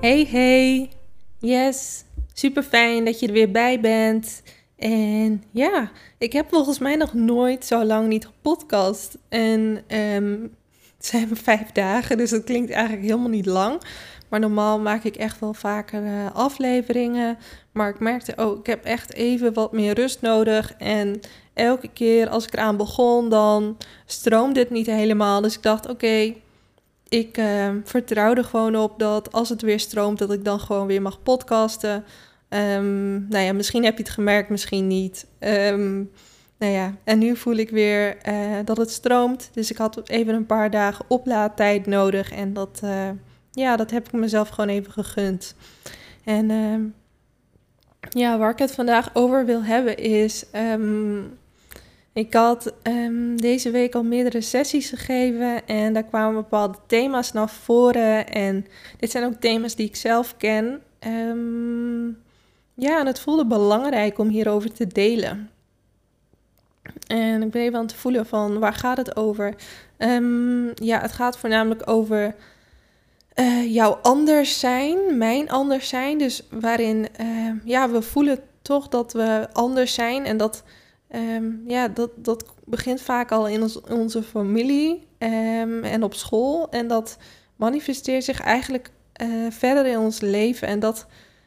Hey hey, yes, super fijn dat je er weer bij bent. En ja, ik heb volgens mij nog nooit zo lang niet gepodcast. En um, het zijn vijf dagen, dus dat klinkt eigenlijk helemaal niet lang. Maar normaal maak ik echt wel vaker uh, afleveringen. Maar ik merkte, oh, ik heb echt even wat meer rust nodig. En elke keer als ik eraan begon, dan stroomde het niet helemaal. Dus ik dacht, oké, ik uh, vertrouw er gewoon op dat als het weer stroomt, dat ik dan gewoon weer mag podcasten. Um, nou ja, misschien heb je het gemerkt, misschien niet. Um, nou ja, en nu voel ik weer uh, dat het stroomt. Dus ik had even een paar dagen oplaadtijd nodig. En dat, uh, ja, dat heb ik mezelf gewoon even gegund. En ja, waar ik het vandaag over wil hebben is. Ik had um, deze week al meerdere sessies gegeven en daar kwamen bepaalde thema's naar voren. En dit zijn ook thema's die ik zelf ken. Um, ja, en het voelde belangrijk om hierover te delen. En ik ben even aan het voelen van waar gaat het over? Um, ja, het gaat voornamelijk over uh, jouw anders zijn, mijn anders zijn. Dus waarin ja, we voelen toch dat we anders zijn. En dat, um, ja, dat, dat begint vaak al in, onze familie um, en op school. En dat manifesteert zich eigenlijk uh, verder in ons leven. En dat,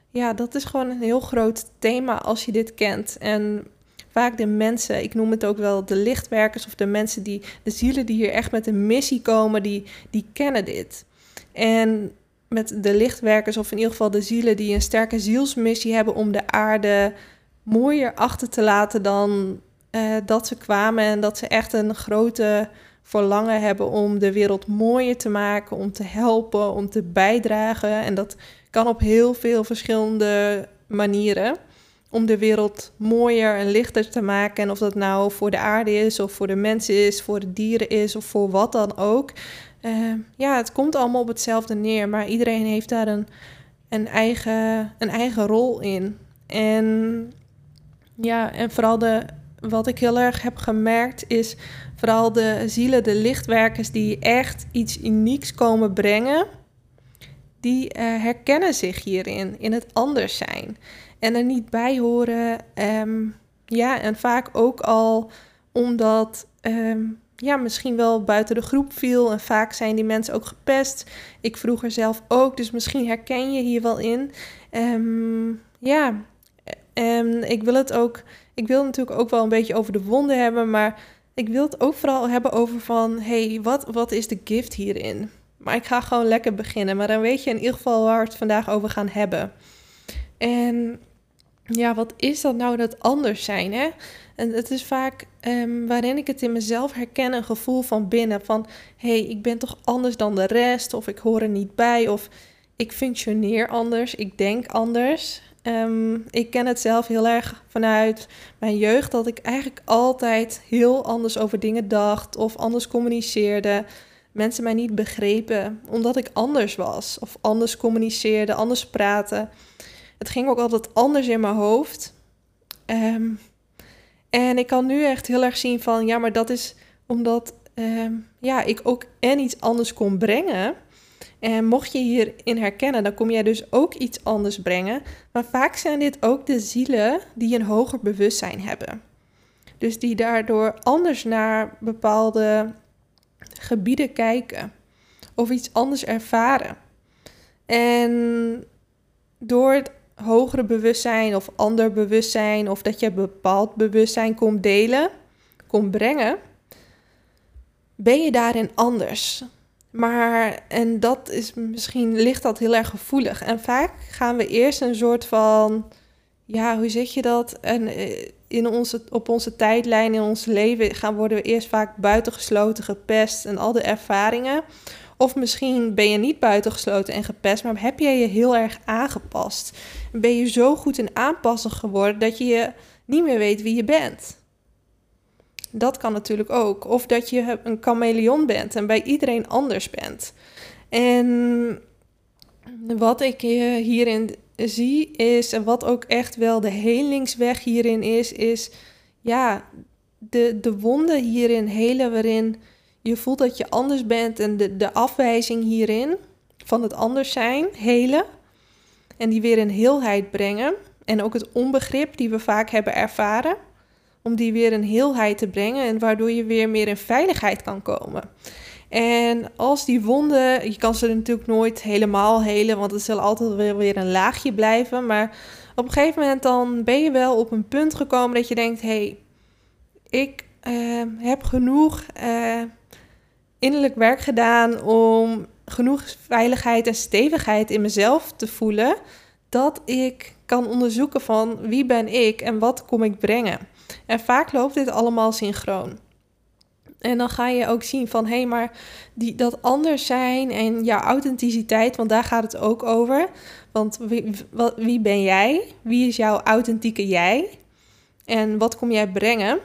ja, dat is gewoon een heel groot thema als je dit kent. En vaak de mensen, ik noem het ook wel de lichtwerkers of de mensen die, de zielen die hier echt met een missie komen, die, die kennen dit. En met de lichtwerkers, of in ieder geval de zielen die een sterke zielsmissie hebben om de aarde mooier achter te laten dan uh, dat ze kwamen. En dat ze echt een grote verlangen hebben om de wereld mooier te maken, om te helpen, om te bijdragen. En dat kan op heel veel verschillende manieren om de wereld mooier en lichter te maken. En of dat nou voor de aarde is, of voor de mensen is, voor de dieren is, of voor wat dan ook. Uh, ja, het komt allemaal op hetzelfde neer, maar iedereen heeft daar een, een, eigen, een eigen rol in. En ja, en vooral de, wat ik heel erg heb gemerkt is vooral de zielen, de lichtwerkers die echt iets unieks komen brengen, die uh, herkennen zich hierin, in het anders zijn en er niet bij horen. Um, ja, en vaak ook al omdat um, ja, misschien wel buiten de groep viel. En vaak zijn die mensen ook gepest. Ik vroeger zelf ook, dus misschien herken je hier wel in. Um, ja, en ik wil het ook. Ik wil natuurlijk ook wel een beetje over de wonden hebben, maar ik wil het ook vooral hebben over van, hey, wat, wat is de gift hierin? Maar ik ga gewoon lekker beginnen, maar dan weet je in ieder geval waar we het vandaag over gaan hebben. En ja, wat is dat nou dat anders zijn, hè? En het is vaak um, waarin ik het in mezelf herken, een gevoel van binnen. Van, hé, hey, ik ben toch anders dan de rest. Of ik hoor er niet bij. Of ik functioneer anders. Ik denk anders. Um, ik ken het zelf heel erg vanuit mijn jeugd. Dat ik eigenlijk altijd heel anders over dingen dacht. Of anders communiceerde. Mensen mij niet begrepen. Omdat ik anders was. Of anders communiceerde, anders praatte. Het ging ook altijd anders in mijn hoofd. Um, en ik kan nu echt heel erg zien van, ja, maar dat is omdat um, ja, ik ook en iets anders kon brengen. En mocht je hierin herkennen, dan kom jij dus ook iets anders brengen. Maar vaak zijn dit ook de zielen die een hoger bewustzijn hebben. Dus die daardoor anders naar bepaalde gebieden kijken. Of iets anders ervaren. En door het hogere bewustzijn of ander bewustzijn of dat je bepaald bewustzijn komt delen, komt brengen, ben je daarin anders. Maar, en dat is misschien, ligt dat heel erg gevoelig. En vaak gaan we eerst een soort van, ja, hoe zeg je dat? En eh, in onze, op onze tijdlijn, in ons leven, gaan worden we eerst vaak buitengesloten, gepest en al de ervaringen. Of misschien ben je niet buitengesloten en gepest, maar heb jij je heel erg aangepast? Ben je zo goed in aanpassen geworden dat je, je niet meer weet wie je bent? Dat kan natuurlijk ook. Of dat je een chameleon bent en bij iedereen anders bent. En wat ik hierin zie is, en wat ook echt wel de helingsweg hierin is, is ja, de, de wonden hierin helen waarin je voelt dat je anders bent en de, de afwijzing hierin van het anders zijn helen en die weer in heelheid brengen. En ook het onbegrip die we vaak hebben ervaren, om die weer in heelheid te brengen en waardoor je weer meer in veiligheid kan komen. En als die wonden, je kan ze natuurlijk nooit helemaal helen, want het zal altijd weer, weer een laagje blijven. Maar op een gegeven moment dan ben je wel op een punt gekomen dat je denkt, hé, hey, ik uh, heb genoeg uh, innerlijk werk gedaan om genoeg veiligheid en stevigheid in mezelf te voelen, dat ik kan onderzoeken van wie ben ik en wat kom ik brengen. En vaak loopt dit allemaal synchroon. En dan ga je ook zien van hé, hey, maar die, dat anders zijn en jouw authenticiteit, want daar gaat het ook over. Want wie, wie ben jij? Wie is jouw authentieke jij? En wat kom jij brengen?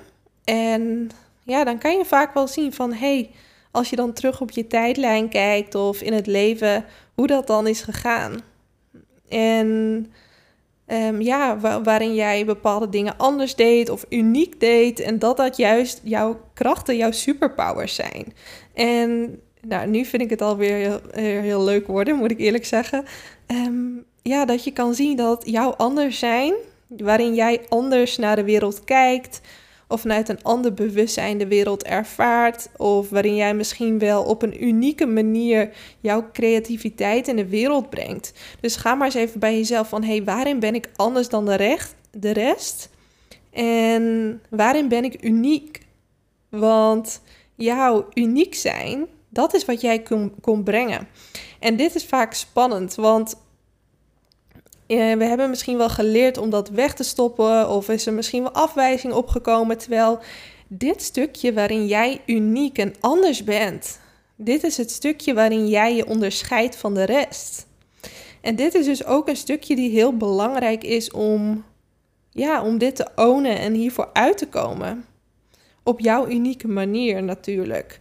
En ja, dan kan je vaak wel zien van hé, hey, als je dan terug op je tijdlijn kijkt of in het leven, hoe dat dan is gegaan. En um, ja, waarin jij bepaalde dingen anders deed of uniek deed. En dat dat juist jouw krachten, jouw superpowers zijn. En nou, nu vind ik het alweer heel, heel leuk worden, moet ik eerlijk zeggen. Um, ja, dat je kan zien dat jouw anders zijn, waarin jij anders naar de wereld kijkt, of vanuit een ander bewustzijn de wereld ervaart, of waarin jij misschien wel op een unieke manier jouw creativiteit in de wereld brengt. Dus ga maar eens even bij jezelf van, hé, hey, waarin ben ik anders dan de, recht, de rest? En waarin ben ik uniek? Want jouw uniek zijn, dat is wat jij kon, kon brengen. En dit is vaak spannend, want eh, we hebben misschien wel geleerd om dat weg te stoppen, of is er misschien wel afwijzing opgekomen. Terwijl dit stukje waarin jij uniek en anders bent, dit is het stukje waarin jij je onderscheidt van de rest. En dit is dus ook een stukje die heel belangrijk is om, ja, om dit te ownen en hiervoor uit te komen. Op jouw unieke manier natuurlijk.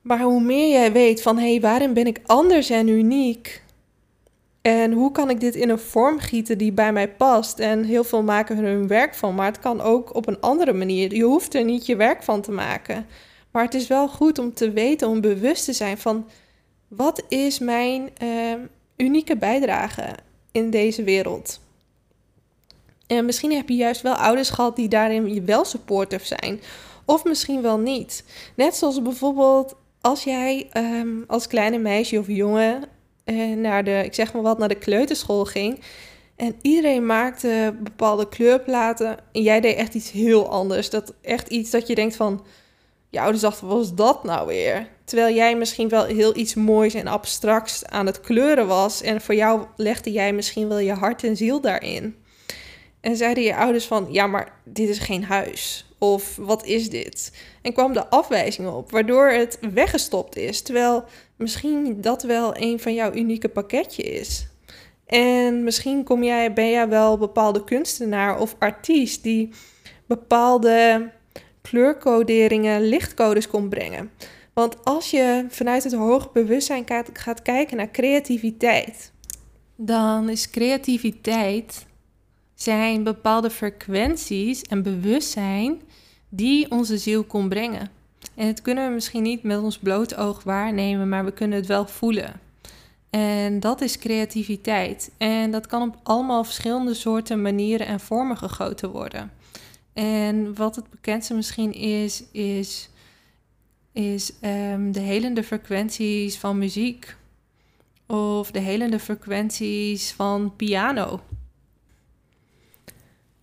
Maar hoe meer jij weet van hé, hey, waarin ben ik anders en uniek, en hoe kan ik dit in een vorm gieten die bij mij past? En heel veel maken hun werk van, maar het kan ook op een andere manier. Je hoeft er niet je werk van te maken. Maar het is wel goed om te weten, om bewust te zijn van wat is mijn uh, unieke bijdrage in deze wereld. En misschien heb je juist wel ouders gehad die daarin wel supportive zijn. Of misschien wel niet. Net zoals bijvoorbeeld als jij um, als kleine meisje of jongen uh, naar de, ik zeg maar wat, naar de kleuterschool ging. En iedereen maakte bepaalde kleurplaten. En jij deed echt iets heel anders. Dat echt iets dat je denkt van. Je ouders dachten, wat was dat nou weer? Terwijl jij misschien wel heel iets moois en abstracts aan het kleuren was. En voor jou legde jij misschien wel je hart en ziel daarin. En zeiden je ouders van, ja, maar dit is geen huis. Of wat is dit? En kwam de afwijzing op, waardoor het weggestopt is. Terwijl misschien dat wel een van jouw unieke pakketje is. En misschien kom jij, ben jij wel bepaalde kunstenaar of artiest die bepaalde kleurcoderingen, lichtcodes kon brengen. Want als je vanuit het hoog bewustzijn gaat kijken naar creativiteit, dan is creativiteit zijn bepaalde frequenties en bewustzijn die onze ziel kon brengen. En het kunnen we misschien niet met ons blote oog waarnemen, maar we kunnen het wel voelen. En dat is creativiteit. En dat kan op allemaal verschillende soorten manieren en vormen gegoten worden. En wat het bekendste misschien is, is, is um, de helende frequenties van muziek. Of de helende frequenties van piano.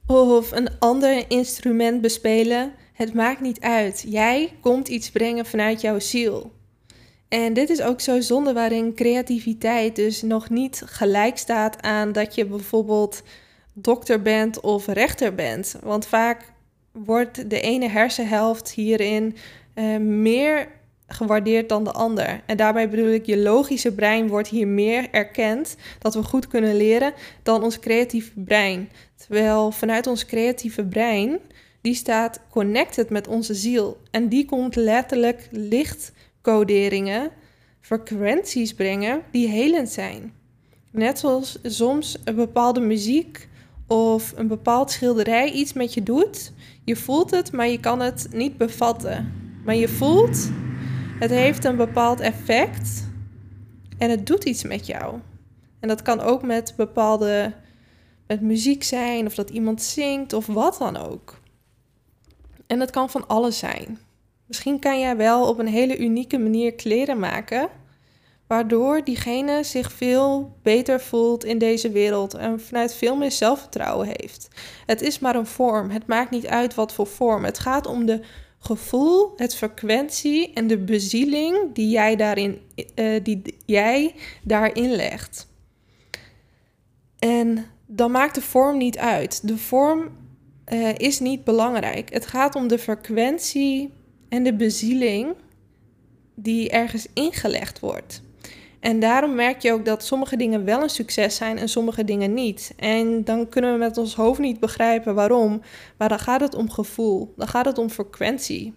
Of een ander instrument bespelen het maakt niet uit. Jij komt iets brengen vanuit jouw ziel. En dit is ook zo zonde waarin creativiteit dus nog niet gelijk staat aan dat je bijvoorbeeld dokter bent of rechter bent. Want vaak wordt de ene hersenhelft hierin uh, meer gewaardeerd dan de ander. En daarbij bedoel ik, je logische brein wordt hier meer erkend dat we goed kunnen leren dan ons creatieve brein. Terwijl vanuit ons creatieve brein, die staat connected met onze ziel. En die komt letterlijk lichtcoderingen, frequenties brengen die helend zijn. Net zoals soms een bepaalde muziek of een bepaald schilderij iets met je doet. Je voelt het, maar je kan het niet bevatten. Maar je voelt het heeft een bepaald effect en het doet iets met jou. En dat kan ook met bepaalde met muziek zijn of dat iemand zingt of wat dan ook. En het kan van alles zijn. Misschien kan jij wel op een hele unieke manier kleren maken, waardoor diegene zich veel beter voelt in deze wereld en vanuit veel meer zelfvertrouwen heeft. Het is maar een vorm. Het maakt niet uit wat voor vorm. Het gaat om de gevoel, het frequentie en de bezieling die jij daarin, uh, die jij daarin legt. En dan maakt de vorm niet uit. De vorm uh, is niet belangrijk. Het gaat om de frequentie en de bezieling die ergens ingelegd wordt. En daarom merk je ook dat sommige dingen wel een succes zijn en sommige dingen niet. En dan kunnen we met ons hoofd niet begrijpen waarom, maar dan gaat het om gevoel, dan gaat het om frequentie.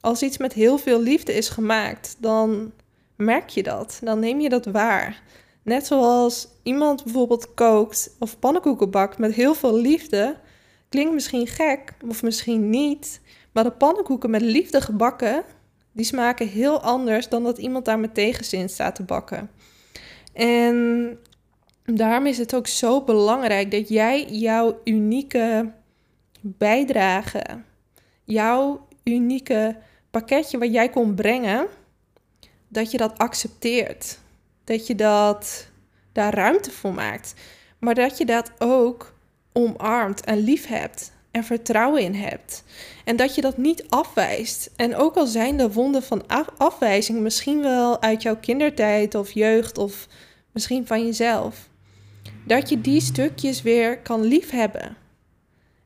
Als iets met heel veel liefde is gemaakt, dan merk je dat, dan neem je dat waar. Net zoals iemand bijvoorbeeld kookt of pannenkoeken bakt met heel veel liefde, klinkt misschien gek of misschien niet, maar de pannenkoeken met liefde gebakken, die smaken heel anders dan dat iemand daar met tegenzin staat te bakken. En daarom is het ook zo belangrijk dat jij jouw unieke bijdrage, jouw unieke pakketje wat jij kon brengen, dat je dat accepteert. Dat je dat daar ruimte voor maakt. Maar dat je dat ook omarmt en lief hebt en vertrouwen in hebt. En dat je dat niet afwijst. En ook al zijn de wonden van afwijzing misschien wel uit jouw kindertijd of jeugd of misschien van jezelf. Dat je die stukjes weer kan liefhebben.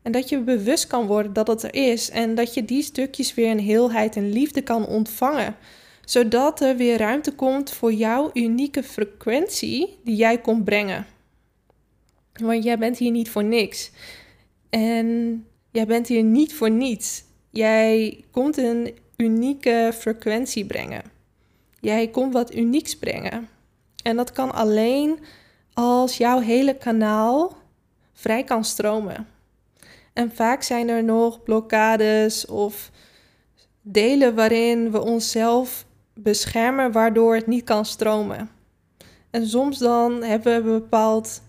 En dat je bewust kan worden dat het er is. En dat je die stukjes weer in heelheid en liefde kan ontvangen. Zodat er weer ruimte komt voor jouw unieke frequentie die jij komt brengen. Want jij bent hier niet voor niks. En jij bent hier niet voor niets. Jij komt een unieke frequentie brengen. Jij komt wat unieks brengen. En dat kan alleen als jouw hele kanaal vrij kan stromen. En vaak zijn er nog blokkades of delen waarin we onszelf beschermen, waardoor het niet kan stromen. En soms dan hebben we bepaald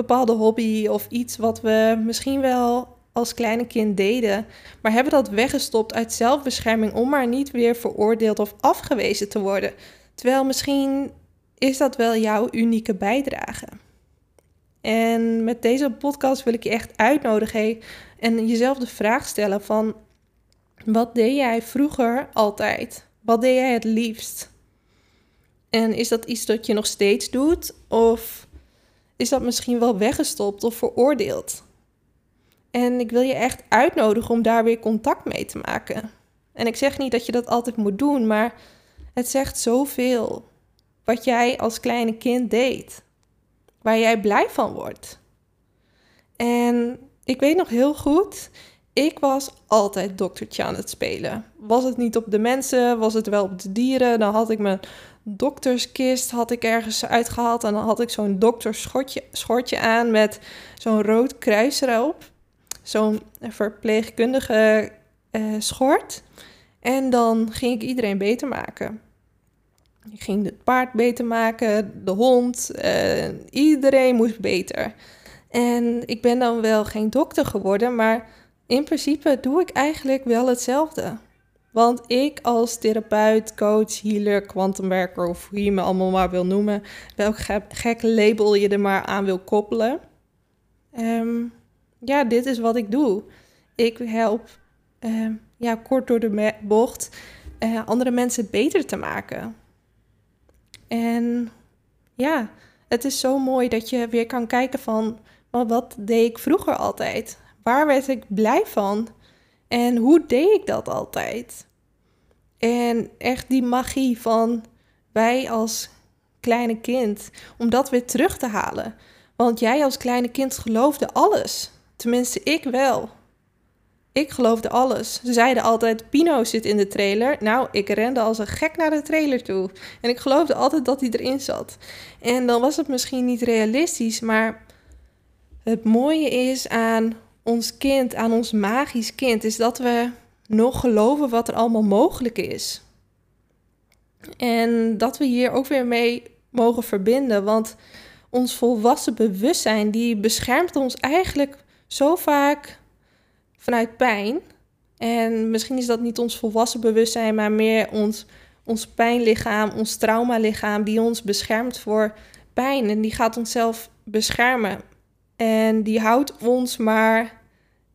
bepaalde hobby of iets wat we misschien wel als kleine kind deden, maar hebben dat weggestopt uit zelfbescherming om maar niet weer veroordeeld of afgewezen te worden. Terwijl misschien is dat wel jouw unieke bijdrage. En met deze podcast wil ik je echt uitnodigen en jezelf de vraag stellen van wat deed jij vroeger altijd? Wat deed jij het liefst? En is dat iets dat je nog steeds doet of is dat misschien wel weggestopt of veroordeeld. En ik wil je echt uitnodigen om daar weer contact mee te maken. En ik zeg niet dat je dat altijd moet doen, maar het zegt zoveel. Wat jij als kleine kind deed. Waar jij blij van wordt. En ik weet nog heel goed, ik was altijd doktertje aan het spelen. Was het niet op de mensen, was het wel op de dieren. Dan had ik mijn dokterskist had ik ergens uitgehaald. En dan had ik zo'n dokterschortje schortje aan met zo'n rood kruis erop. Zo'n verpleegkundige uh, schort. En dan ging ik iedereen beter maken. Ik ging het paard beter maken, de hond. Uh, iedereen moest beter. En ik ben dan wel geen dokter geworden, maar in principe doe ik eigenlijk wel hetzelfde. Want ik als therapeut, coach, healer, kwantumwerker of hoe je me allemaal maar wil noemen, welk gekke label je er maar aan wil koppelen. Ehm, ja, dit is wat ik doe. Ik help, ehm, ja, kort door de bocht, uh, andere mensen beter te maken. En ja, het is zo mooi dat je weer kan kijken van wat deed ik vroeger altijd? Waar werd ik blij van? En hoe deed ik dat altijd? En echt die magie van wij als kleine kind, om dat weer terug te halen. Want jij als kleine kind geloofde alles. Tenminste, ik wel. Ik geloofde alles. Ze zeiden altijd: Pino zit in de trailer. Nou, ik rende als een gek naar de trailer toe. En ik geloofde altijd dat hij erin zat. En dan was het misschien niet realistisch, maar het mooie is aan ons kind, aan ons magisch kind, is dat we nog geloven wat er allemaal mogelijk is. En dat we hier ook weer mee mogen verbinden, want ons volwassen bewustzijn die beschermt ons eigenlijk zo vaak vanuit pijn. En misschien is dat niet ons volwassen bewustzijn, maar meer ons, ons pijnlichaam, ons traumalichaam, die ons beschermt voor pijn. En die gaat onszelf beschermen. En die houdt ons maar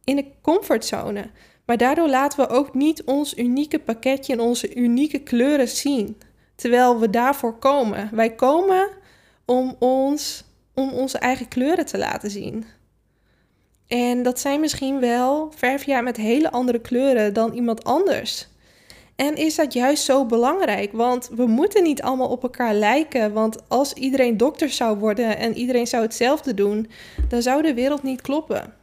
in een comfortzone. Maar daardoor laten we ook niet ons unieke pakketje en onze unieke kleuren zien. Terwijl we daarvoor komen. Wij komen om ons om onze eigen kleuren te laten zien. En dat zijn misschien wel verf jij met hele andere kleuren dan iemand anders. En is dat juist zo belangrijk? Want we moeten niet allemaal op elkaar lijken. Want als iedereen dokter zou worden en iedereen zou hetzelfde doen, dan zou de wereld niet kloppen.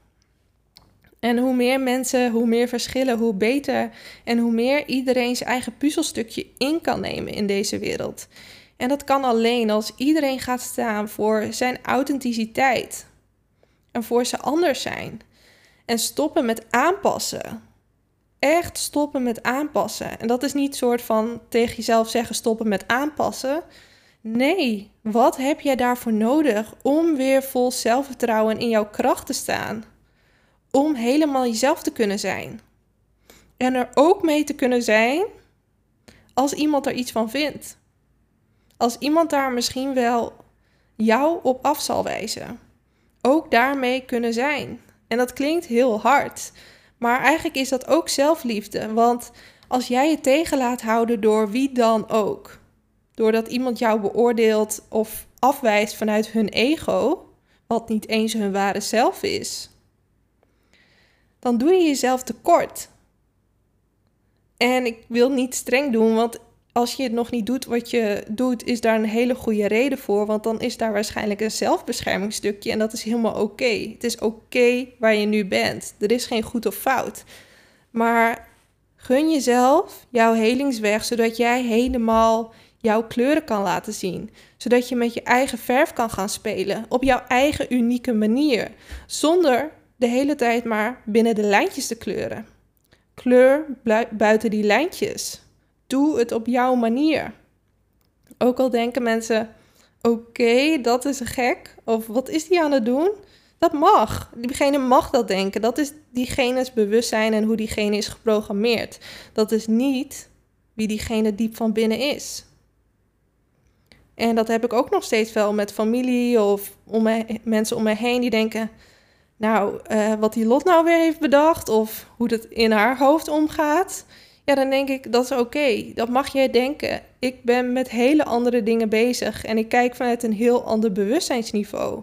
En hoe meer mensen, hoe meer verschillen, hoe beter. En hoe meer iedereen zijn eigen puzzelstukje in kan nemen in deze wereld. En dat kan alleen als iedereen gaat staan voor zijn authenticiteit. En voor ze anders zijn. En stoppen met aanpassen. Echt stoppen met aanpassen. En dat is niet soort van tegen jezelf zeggen stoppen met aanpassen. Nee, wat heb jij daarvoor nodig om weer vol zelfvertrouwen in jouw kracht te staan? Om helemaal jezelf te kunnen zijn. En er ook mee te kunnen zijn als iemand er iets van vindt. Als iemand daar misschien wel jou op af zal wijzen. Ook daarmee kunnen zijn. En dat klinkt heel hard. Maar eigenlijk is dat ook zelfliefde. Want als jij je tegen laat houden door wie dan ook. Doordat iemand jou beoordeelt of afwijst vanuit hun ego. Wat niet eens hun ware zelf is dan doe je jezelf tekort. En ik wil niet streng doen, want als je het nog niet doet wat je doet, is daar een hele goede reden voor. Want dan is daar waarschijnlijk een zelfbeschermingsstukje en dat is helemaal oké. Het is oké waar je nu bent. Er is geen goed of fout. Maar gun jezelf jouw helingsweg, zodat jij helemaal jouw kleuren kan laten zien. Zodat je met je eigen verf kan gaan spelen op jouw eigen unieke manier. Zonder de hele tijd maar binnen de lijntjes te kleuren. Kleur buiten die lijntjes. Doe het op jouw manier. Ook al denken mensen: oké, dat is gek. Of wat is die aan het doen? Dat mag. Diegene mag dat denken. Dat is diegene's bewustzijn en hoe diegene is geprogrammeerd. Dat is niet wie diegene diep van binnen is. En dat heb ik ook nog steeds wel met familie of mensen om me heen die denken: nou, uh, wat die Lot nou weer heeft bedacht of hoe het in haar hoofd omgaat, ja, dan denk ik dat is oké. Dat mag jij denken. Ik ben met hele andere dingen bezig en ik kijk vanuit een heel ander bewustzijnsniveau.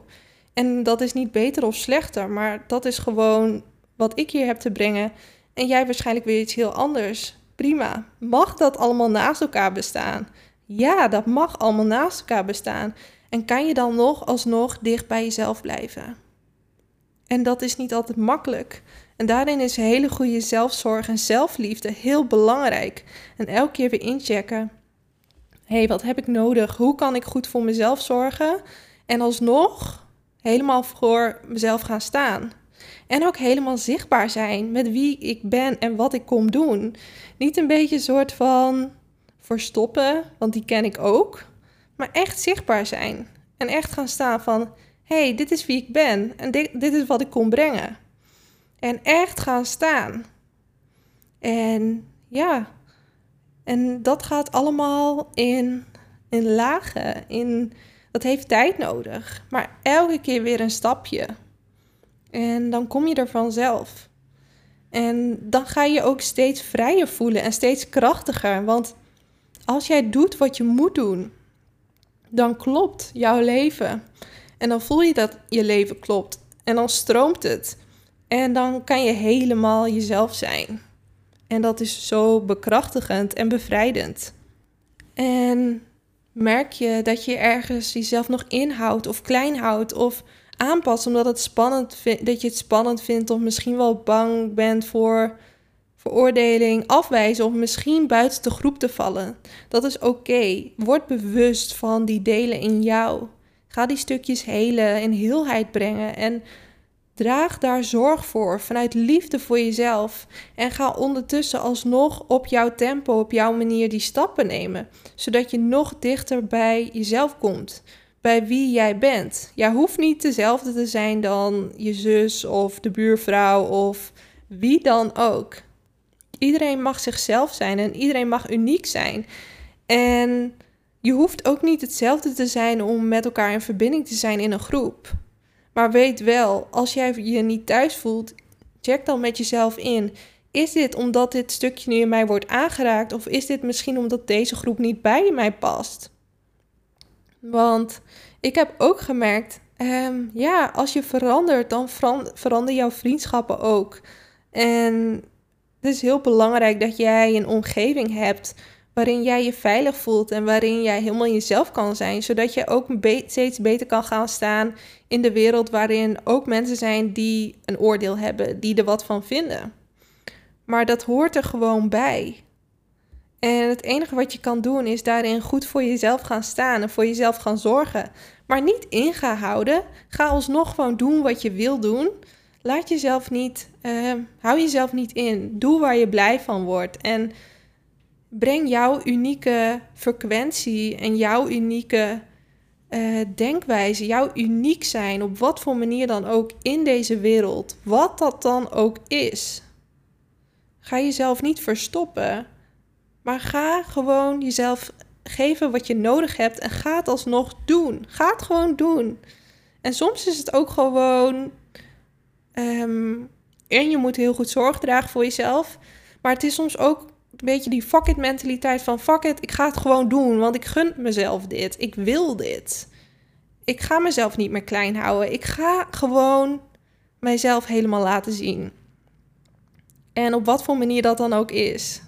En dat is niet beter of slechter, maar dat is gewoon wat ik hier heb te brengen. En jij waarschijnlijk weer iets heel anders. Prima. Mag dat allemaal naast elkaar bestaan? Ja, dat mag allemaal naast elkaar bestaan. En kan je dan nog alsnog dicht bij jezelf blijven? En dat is niet altijd makkelijk. En daarin is hele goede zelfzorg en zelfliefde heel belangrijk. En elke keer weer inchecken. Hé, hey, wat heb ik nodig? Hoe kan ik goed voor mezelf zorgen? En alsnog helemaal voor mezelf gaan staan. En ook helemaal zichtbaar zijn met wie ik ben en wat ik kom doen. Niet een beetje een soort van verstoppen, want die ken ik ook. Maar echt zichtbaar zijn. En echt gaan staan van hey, dit is wie ik ben en dit, dit is wat ik kon brengen. En echt gaan staan. En ja, en dat gaat allemaal in, in lagen. In, dat heeft tijd nodig. Maar elke keer weer een stapje. En dan kom je er vanzelf. En dan ga je ook steeds vrijer voelen en steeds krachtiger. Want als jij doet wat je moet doen, dan klopt jouw leven. En dan voel je dat je leven klopt. En dan stroomt het. En dan kan je helemaal jezelf zijn. En dat is zo bekrachtigend en bevrijdend. En merk je dat je ergens jezelf nog inhoudt of klein houdt of aanpast omdat het spannend dat je het spannend vindt of misschien wel bang bent voor veroordeling, afwijzen of misschien buiten de groep te vallen. Dat is oké. Word bewust van die delen in jou. Ga die stukjes helen in heelheid brengen en draag daar zorg voor vanuit liefde voor jezelf. En ga ondertussen alsnog op jouw tempo, op jouw manier die stappen nemen, zodat je nog dichter bij jezelf komt. Bij wie jij bent. Jij hoeft niet dezelfde te zijn dan je zus of de buurvrouw of wie dan ook. Iedereen mag zichzelf zijn en iedereen mag uniek zijn. En je hoeft ook niet hetzelfde te zijn om met elkaar in verbinding te zijn in een groep. Maar weet wel, als jij je niet thuis voelt, check dan met jezelf in. Is dit omdat dit stukje nu in mij wordt aangeraakt? Of is dit misschien omdat deze groep niet bij mij past? Want ik heb ook gemerkt, ehm, ja, als je verandert, dan veranderen jouw vriendschappen ook. En het is heel belangrijk dat jij een omgeving hebt waarin jij je veilig voelt en waarin jij helemaal jezelf kan zijn, zodat je ook steeds beter kan gaan staan in de wereld waarin ook mensen zijn die een oordeel hebben, die er wat van vinden. Maar dat hoort er gewoon bij. En het enige wat je kan doen is daarin goed voor jezelf gaan staan en voor jezelf gaan zorgen. Maar niet in gaan houden. Ga alsnog gewoon doen wat je wil doen. Laat jezelf niet, uh, hou jezelf niet in. Doe waar je blij van wordt. En breng jouw unieke frequentie en jouw unieke uh, denkwijze, jouw uniek zijn, op wat voor manier dan ook in deze wereld, wat dat dan ook is. Ga jezelf niet verstoppen, maar ga gewoon jezelf geven wat je nodig hebt en ga het alsnog doen. Ga het gewoon doen. En soms is het ook gewoon. Um, en je moet heel goed zorg dragen voor jezelf. Maar het is soms ook een beetje die fuck it mentaliteit van fuck it, ik ga het gewoon doen, want ik gun mezelf dit. Ik wil dit. Ik ga mezelf niet meer klein houden. Ik ga gewoon mijzelf helemaal laten zien. En op wat voor manier dat dan ook is.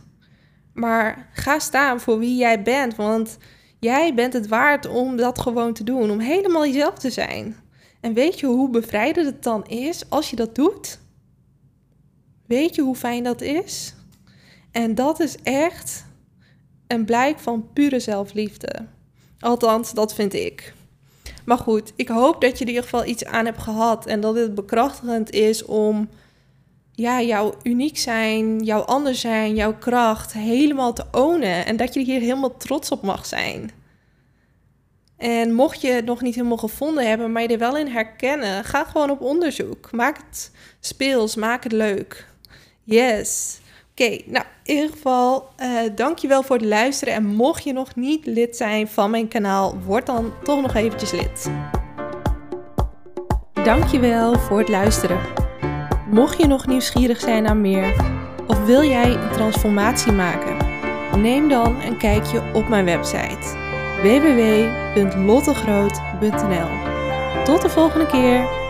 Maar ga staan voor wie jij bent, want jij bent het waard om dat gewoon te doen, om helemaal jezelf te zijn. En weet je hoe bevrijdend het dan is als je dat doet? Weet je hoe fijn dat is? En dat is echt een blijk van pure zelfliefde. Althans, dat vind ik. Maar goed, ik hoop dat je er in ieder geval iets aan hebt gehad en dat het bekrachtigend is om ja, jouw uniek zijn, jouw anders zijn, jouw kracht helemaal te ownen en dat je hier helemaal trots op mag zijn. En mocht je het nog niet helemaal gevonden hebben, maar je er wel in herkennen, ga gewoon op onderzoek. Maak het speels, maak het leuk. Yes. Oké, nou in ieder geval uh, dankjewel voor het luisteren. En mocht je nog niet lid zijn van mijn kanaal, word dan toch nog eventjes lid. Dankjewel voor het luisteren. Mocht je nog nieuwsgierig zijn naar meer, of wil jij een transformatie maken, neem dan een kijkje op mijn website www.lottegroot.nl. Tot de volgende keer!